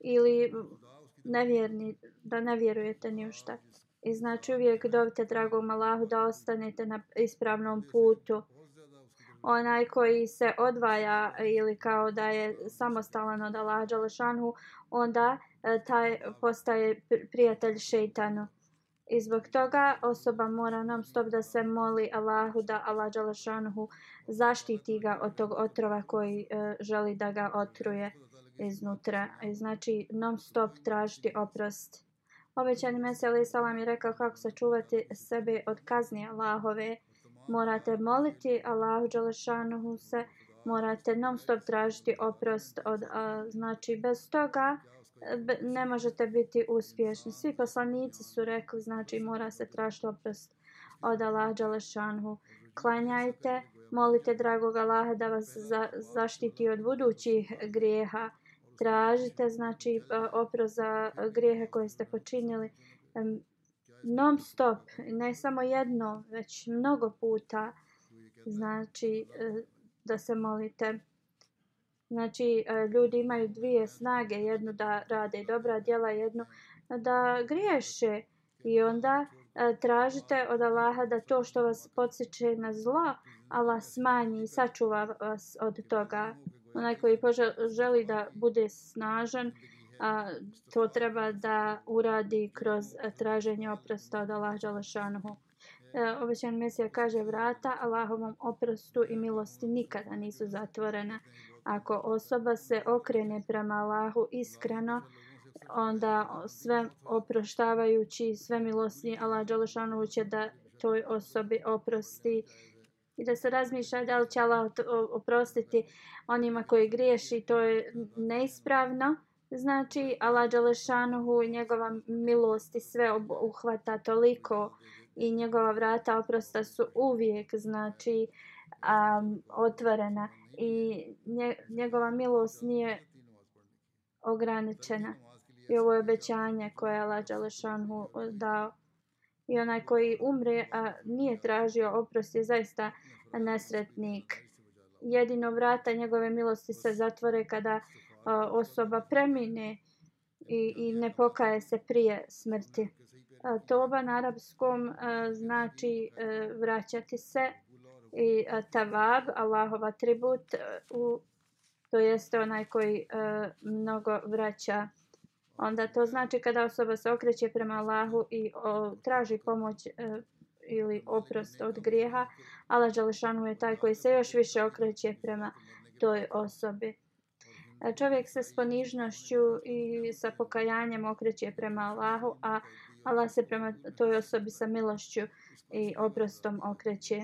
ili nevjerni, da ne vjerujete ni u šta. I znači uvijek dovite dragom Allahu da ostanete na ispravnom putu. Onaj koji se odvaja ili kao da je samostalan od Allaha Đalešanhu, onda e, taj postaje prijatelj šeitanu. I zbog toga osoba mora nam stop da se moli Allahu da Allah Đalešanhu zaštiti ga od tog otrova koji e, želi da ga otruje iznutra. E, znači non stop tražiti oprost Obećani Mesija Ali Salam je rekao kako sačuvati sebe od kazni Allahove. Morate moliti Allahu Đalešanuhu se, morate non stop tražiti oprost od, a, znači bez toga ne možete biti uspješni. Svi poslanici su rekli, znači mora se tražiti oprost od Allaha Đalešanhu. Klanjajte, molite dragog Allaha da vas za, zaštiti od budućih grijeha tražite znači e, oprost za grijehe koje ste počinili. Non stop ne samo jedno već mnogo puta znači e, da se molite. Znači e, ljudi imaju dvije snage jednu da rade dobra djela jednu da griješe. I onda tražite od Allaha da to što vas podsjeće na zlo Allah smanji i sačuva vas od toga onaj koji želi da bude snažan, a, to treba da uradi kroz traženje oprosta od Allah Đalašanuhu. E, obećan Mesija kaže vrata Allahovom oprostu i milosti nikada nisu zatvorena. Ako osoba se okrene prema Allahu iskreno, onda sve oproštavajući, sve milosni Allah Đalašanuhu će da toj osobi oprosti i da se razmišlja da li će Allah oprostiti onima koji griješi, to je neispravno. Znači, Allah Đalešanuhu, njegova milost i sve uhvata toliko i njegova vrata oprosta su uvijek, znači, um, otvorena i njegova milost nije ograničena. I ovo je obećanje koje je Allah Đalešanuhu dao. I onaj koji umre, a nije tražio oprost, je zaista nesretnik. Jedino vrata njegove milosti se zatvore kada a, osoba premine i, i ne pokaje se prije smrti. A, toba na arabskom a, znači a, vraćati se i a, tavab, Allahov atribut, a, u, to jeste onaj koji a, mnogo vraća. Onda to znači kada osoba se okreće prema Allahu i o, traži pomoć e, ili oprost od grijeha, Allah Đalešanu je taj koji se još više okreće prema toj osobi. E, čovjek se s ponižnošću i sa pokajanjem okreće prema Allahu, a Allah se prema toj osobi sa milošću i oprostom okreće.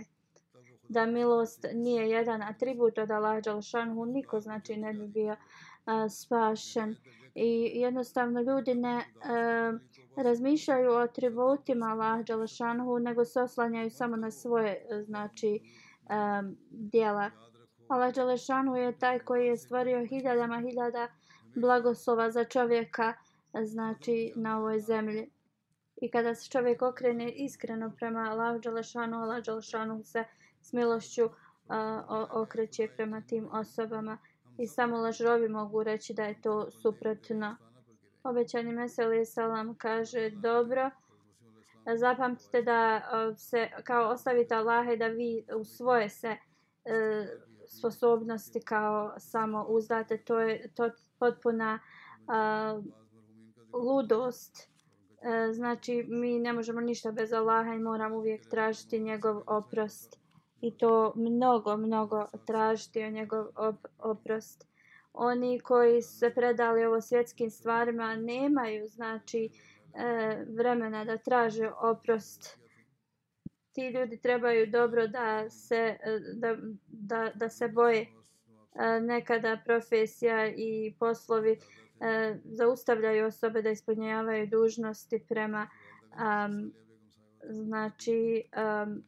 Da milost nije jedan atribut od Allah Đalešanu, niko znači ne bi bio a, spašen. I jednostavno ljudi ne e, razmišljaju o atributima Allah Đalašanhu, nego se oslanjaju samo na svoje eh, znači, eh, e, dijela. Allah Đalašanhu je taj koji je stvorio hiljadama hiljada blagoslova za čovjeka znači, na ovoj zemlji. I kada se čovjek okrene iskreno prema Allah Đalašanhu, Allah Đalašanhu se s milošću uh, okreće prema tim osobama. I samo lažrovi mogu reći da je to suprotno. Obećani Meseli Salam kaže dobro zapamtite da e, se kao ostavite Allahe da vi u svoje se e, sposobnosti kao samo uzdate. To je to potpuna a, ludost. E, znači mi ne možemo ništa bez Allaha i moramo uvijek tražiti njegov oprost i to mnogo mnogo tražiti o njegov op oprost. Oni koji se predali ovo svjetskim stvarima nemaju znači e, vremena da traže oprost. Ti ljudi trebaju dobro da se e, da, da, da se boje e, nekada profesija i poslovi e, zaustavljaju osobe da ispunjavaju dužnosti prema um, znači um,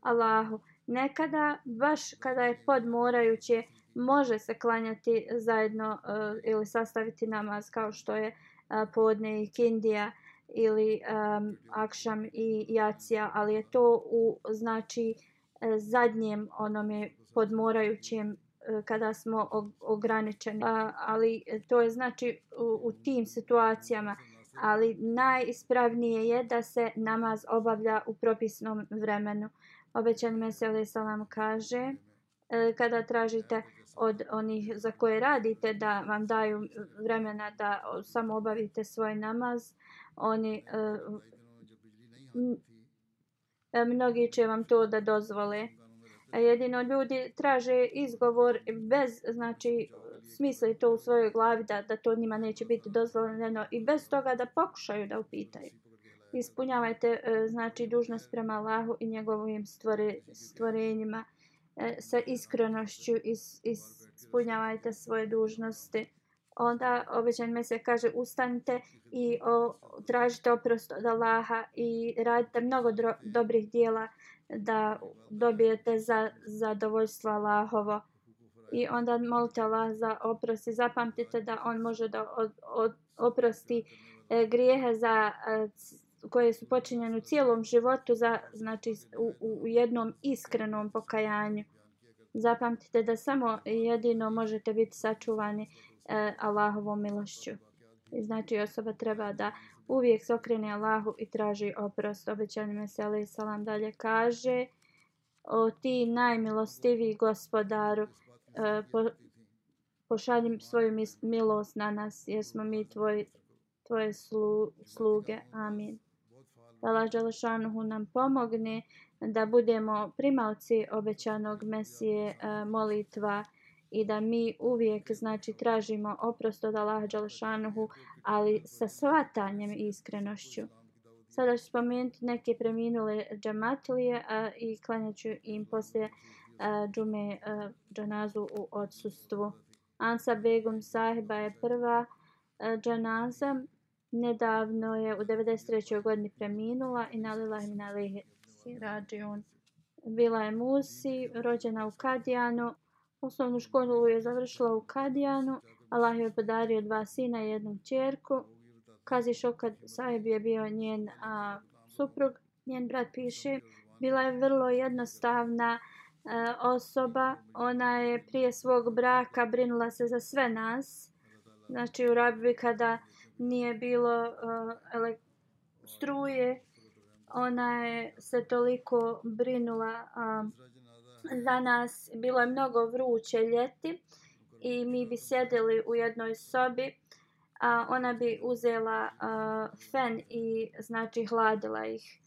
Allahu nekada baš kada je podmorajuće može se klanjati zajedno uh, ili sastaviti namaz kao što je uh, podne i kindija ili um, akšam i jacija, ali je to u znači uh, zadnjem onome podmorajućem uh, kada smo ograničeni. Uh, ali to je znači u, u tim situacijama, ali najispravnije je da se namaz obavlja u propisnom vremenu. Obećan Mesele Salam kaže e, kada tražite od onih za koje radite da vam daju vremena da samo obavite svoj namaz oni e, e, mnogi će vam to da dozvole A jedino ljudi traže izgovor bez, znači, smisli to u svojoj glavi da, da to njima neće biti dozvoljeno i bez toga da pokušaju da upitaju. Ispunjavajte, e, znači, dužnost prema Allahu i njegovim stvore, stvorenjima e, sa iskrenošću i ispunjavajte svoje dužnosti. Onda obećan me se kaže ustanite i o, tražite oprost od Allaha i radite mnogo dro, dobrih dijela da dobijete za zadovoljstvo Allahovo. I onda molite Allah za oprost i zapamtite da on može da od, od, oprosti e, grijehe za e, koje su počinjene u cijelom životu za znači u, u jednom iskrenom pokajanju. Zapamtite da samo jedino možete biti sačuvani e, Allahovom milošću. I znači osoba treba da uvijek se okrene Allahu i traži oprost. Obećani Meseli Salam dalje kaže o ti najmilostiviji gospodaru e, po, pošalji svoju milost na nas jer smo mi tvoj, tvoje slu, sluge. Amin. Da Allah Đelešanuhu nam pomogne da budemo primalci obećanog Mesije e, molitva i da mi uvijek znači tražimo oprost od Allaha Đalešanuhu, ali sa svatanjem i iskrenošću. Sada ću spomenuti neke preminule džamatlije a, i klanjaću im poslije a, džume a, džanazu u odsustvu. Ansa Begum sahiba je prva a, džanaza. Nedavno je u 93. godini preminula i nalila im na lihi rađion. Bila je Musi, rođena u Kadijanu. Osnovnu školu je završila u Kadijanu. Allah je podario dva sina i jednu čerku. Kazi Šokad Saib je bio njen a, suprug. Njen brat piše. Bila je vrlo jednostavna a, osoba. Ona je prije svog braka brinula se za sve nas. Znači u Rabi kada nije bilo eh, a, struje, ona je se toliko brinula uh, za nas. Bilo je mnogo vruće ljeti i mi bi sjedili u jednoj sobi. A ona bi uzela uh, fen i znači hladila ih.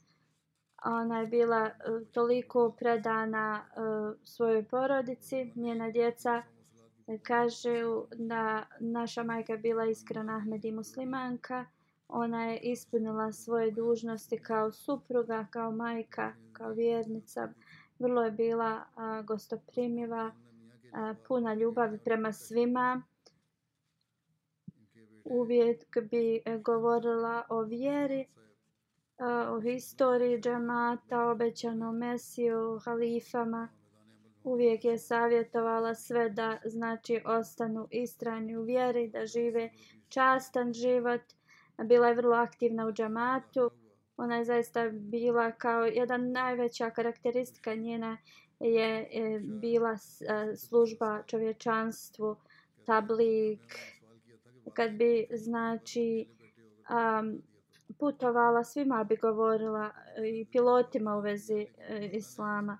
Ona je bila uh, toliko predana uh, svojoj porodici. Njena djeca kaže da naša majka bila iskrena Ahmed i muslimanka. Ona je ispunila svoje dužnosti kao supruga, kao majka, kao vjernica. Vrlo je bila a, gostoprimiva, a, puna ljubavi prema svima. Uvijek bi govorila o vjeri, a, o historiji džamata, obećanom mesiju, halifama. Uvijek je savjetovala sve da znači ostanu istrani u vjeri, da žive častan život. Bila je vrlo aktivna u džamatu ona je zaista bila kao jedan najveća karakteristika njena je, je bila e, služba čovječanstvu, tablik, kad bi znači um, putovala svima bi govorila i pilotima u vezi e, islama.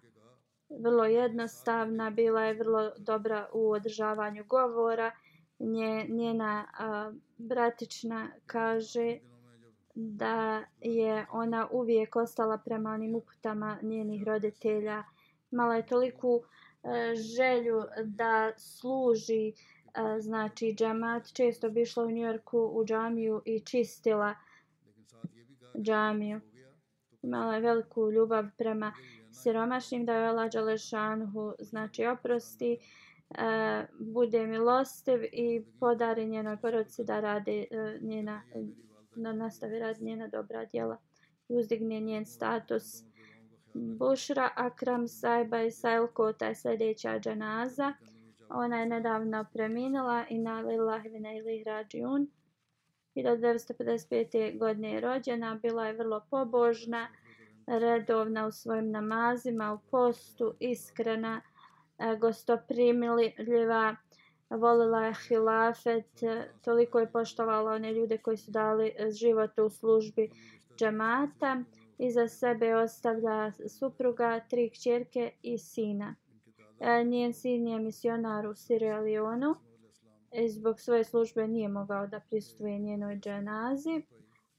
Vrlo jednostavna, bila je vrlo dobra u održavanju govora. Nje, njena a, bratična kaže da je ona uvijek ostala prema onim uputama njenih roditelja. Mala je toliku e, želju da služi e, znači džamat. Često bi išla u Njorku u džamiju i čistila džamiju. Imala je veliku ljubav prema siromašnim da je Allah Đalešanhu znači oprosti. E, bude milostiv i podari njenoj porodici da rade e, njena da nastavi rad njena dobra djela i uzdigne njen status. Bušra Akram Saiba i Sail Kota je sljedeća džanaza. Ona je nedavno preminula i na lillahi vina ili rađiun. 1955. godine je rođena, bila je vrlo pobožna, redovna u svojim namazima, u postu, iskrena, e, gostoprimljiva, volila je hilafet, e, toliko je poštovala one ljude koji su dali život u službi džemata. Iza sebe ostavlja supruga, tri kćerke i sina. E, njen sin je misionar u Sierra Leoneu I zbog svoje službe nije mogao da prisutuje njenoj dženazi.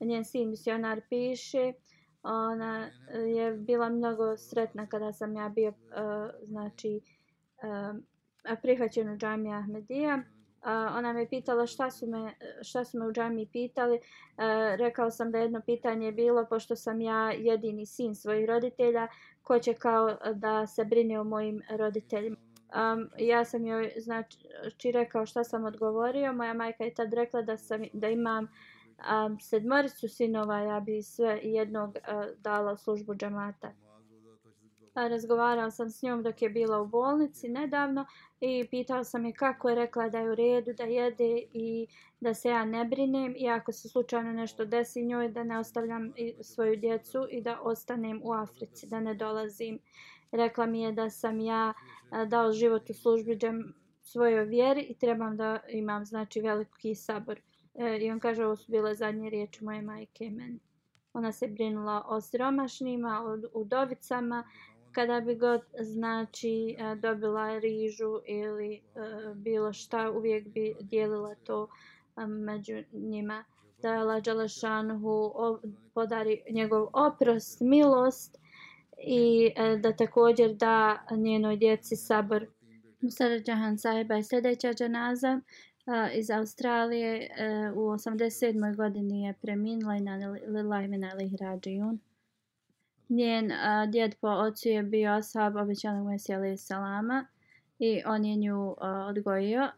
Njen sin misionar piše Ona eh, je bila mnogo sretna kada sam ja bio uh, znači uh, prihvaćen u džami Ahmedija. Uh, ona me pitala šta su me, šta su me u džami pitali. Uh, rekao sam da jedno pitanje je bilo, pošto sam ja jedini sin svojih roditelja, ko će kao da se brine o mojim roditeljima. Um, ja sam joj znači rekao šta sam odgovorio. Moja majka je tad rekla da, sam, da imam um, sedmoricu sinova, ja bi sve jednog uh, dala u službu džamata. Razgovarao sam s njom dok je bila u bolnici nedavno i pitao sam je kako je rekla da je u redu da jede i da se ja ne brinem i ako se slučajno nešto desi njoj da ne ostavljam svoju djecu i da ostanem u Africi, da ne dolazim. Rekla mi je da sam ja dao život u službi džem svojoj vjeri i trebam da imam znači veliki sabor. E, I on kaže ovo su bile zadnje riječi moje majke meni. Ona se brinula o siromašnima, o udovicama, kada bi god znači e, dobila rižu ili e, bilo šta, uvijek bi dijelila to među njima. Da je Lađalašanhu podari njegov oprost, milost i da također da njenoj djeci sabor. Musara Džahan sahiba je sljedeća džanaza iz Australije. E, u 87. godini je preminula i na Lilajmina Lihrađijun. Njen a, djed po ocu je bio ashab obećanog Mesija alaih salama i on je nju a, odgojio.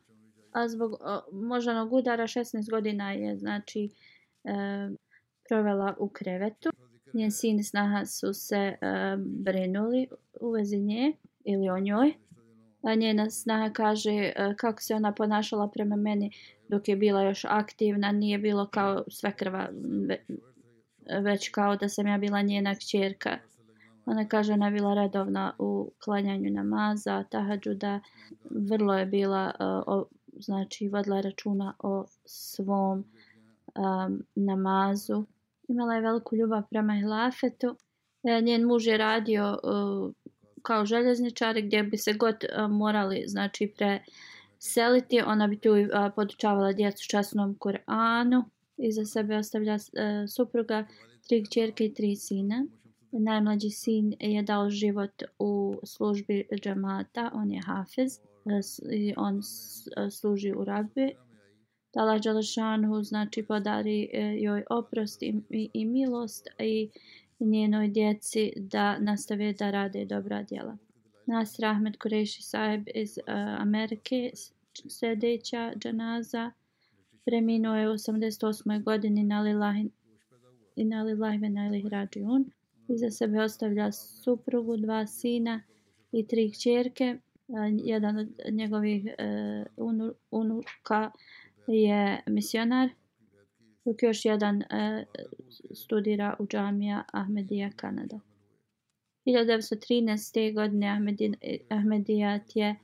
A zbog a, moždanog udara 16 godina je znači a, provela u krevetu. Njen sin i snaha su se a, brinuli u vezi nje ili o njoj. Njena snaha kaže e, kako se ona ponašala prema meni dok je bila još aktivna. Nije bilo kao sve krva već kao da sam ja bila njena kćerka. Ona kaže ona je bila redovna u klanjanju namaza, tahadžuda, vrlo je bila, e, o, znači vodila računa o svom um, namazu. Imala je veliku ljubav prema hilafetu. Njen muž je radio uh, kao željezničar gdje bi se god uh, morali znači preseliti. Ona bi tu uh, podučavala djecu časnom Kur'anu iza sebe ostavlja uh, supruga, tri čerke i tri sina. Najmlađi sin je dao život u službi džamata, on je hafez i on služi u rabbi. Dala Đalešanu znači podari e, joj oprost i, i, i milost i njenoj djeci da nastave da rade dobra djela. Nasir Ahmed Kureši sahib iz uh, Amerike, sljedeća džanaza preminuo je u 88. godini na Lilahi i na Lilahi Ilih Rađiun. Iza sebe ostavlja suprugu, dva sina i tri kćerke. Uh, jedan od njegovih e, unuka je misionar, dok još jedan e, studira u džamija Ahmedija, Kanada. 1913. godine Ahmedijat je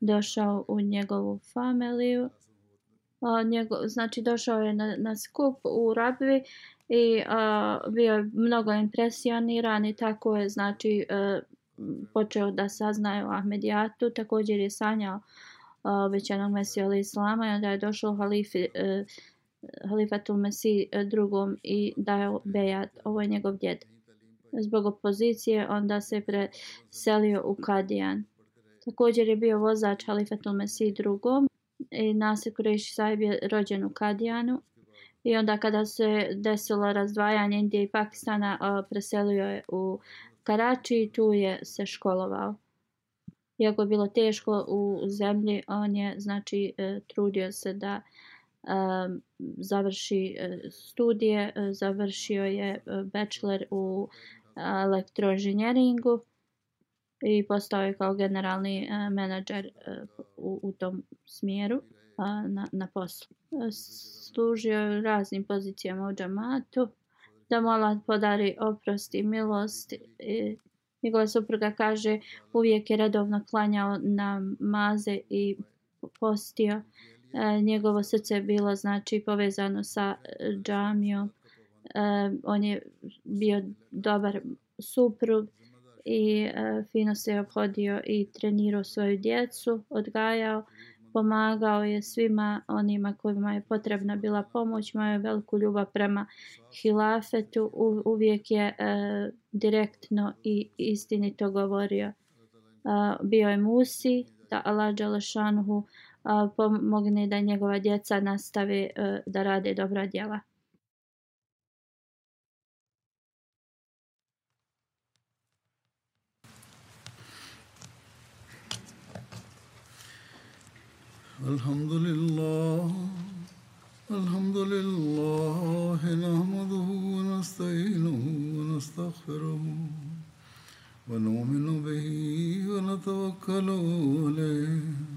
došao u njegovu familiju a, njego, znači došao je na, na skup u Rabvi i a, bio je mnogo impresioniran i tako je znači a, počeo da saznaje o Ahmedijatu, također je sanjao većanog Mesija ali Islama i onda je došao halifi, a, halifatul Mesiji e, drugom i dao bejat, ovo je njegov djed. Zbog opozicije onda se preselio u Kadijan. Također je bio vozač halifatul Mesiji drugom i Nasir Kureši Saib je rođen u Kadijanu i onda kada se desilo razdvajanje Indije i Pakistana e, preselio je u Karači i tu je se školovao. Iako je bilo teško u zemlji, on je znači e, trudio se da e, završi e, studije, e, završio je e, bachelor u elektroinženjeringu i postao je kao generalni menadžer u, u tom smjeru na, na poslu. Služio je raznim pozicijama u džamatu da mola podari oprost i milost. I, njegova supruga kaže uvijek je redovno klanjao namaze i postio. Uh, E, njegovo srce je bilo znači povezano sa e, džamijom. E, on je bio dobar suprug i fino se je obhodio i trenirao svoju djecu, odgajao pomagao je svima onima kojima je potrebna bila pomoć, imao je veliku ljubav prema hilafetu, uvijek je direktno i istinito govorio. Bio je Musi, da Allah Đalašanhu pomogne da njegova djeca nastave e, da rade dobra djela. الحمد لله الحمد لله نحمده ونستعينه ونستغفره ونؤمن به ونتوكل عليه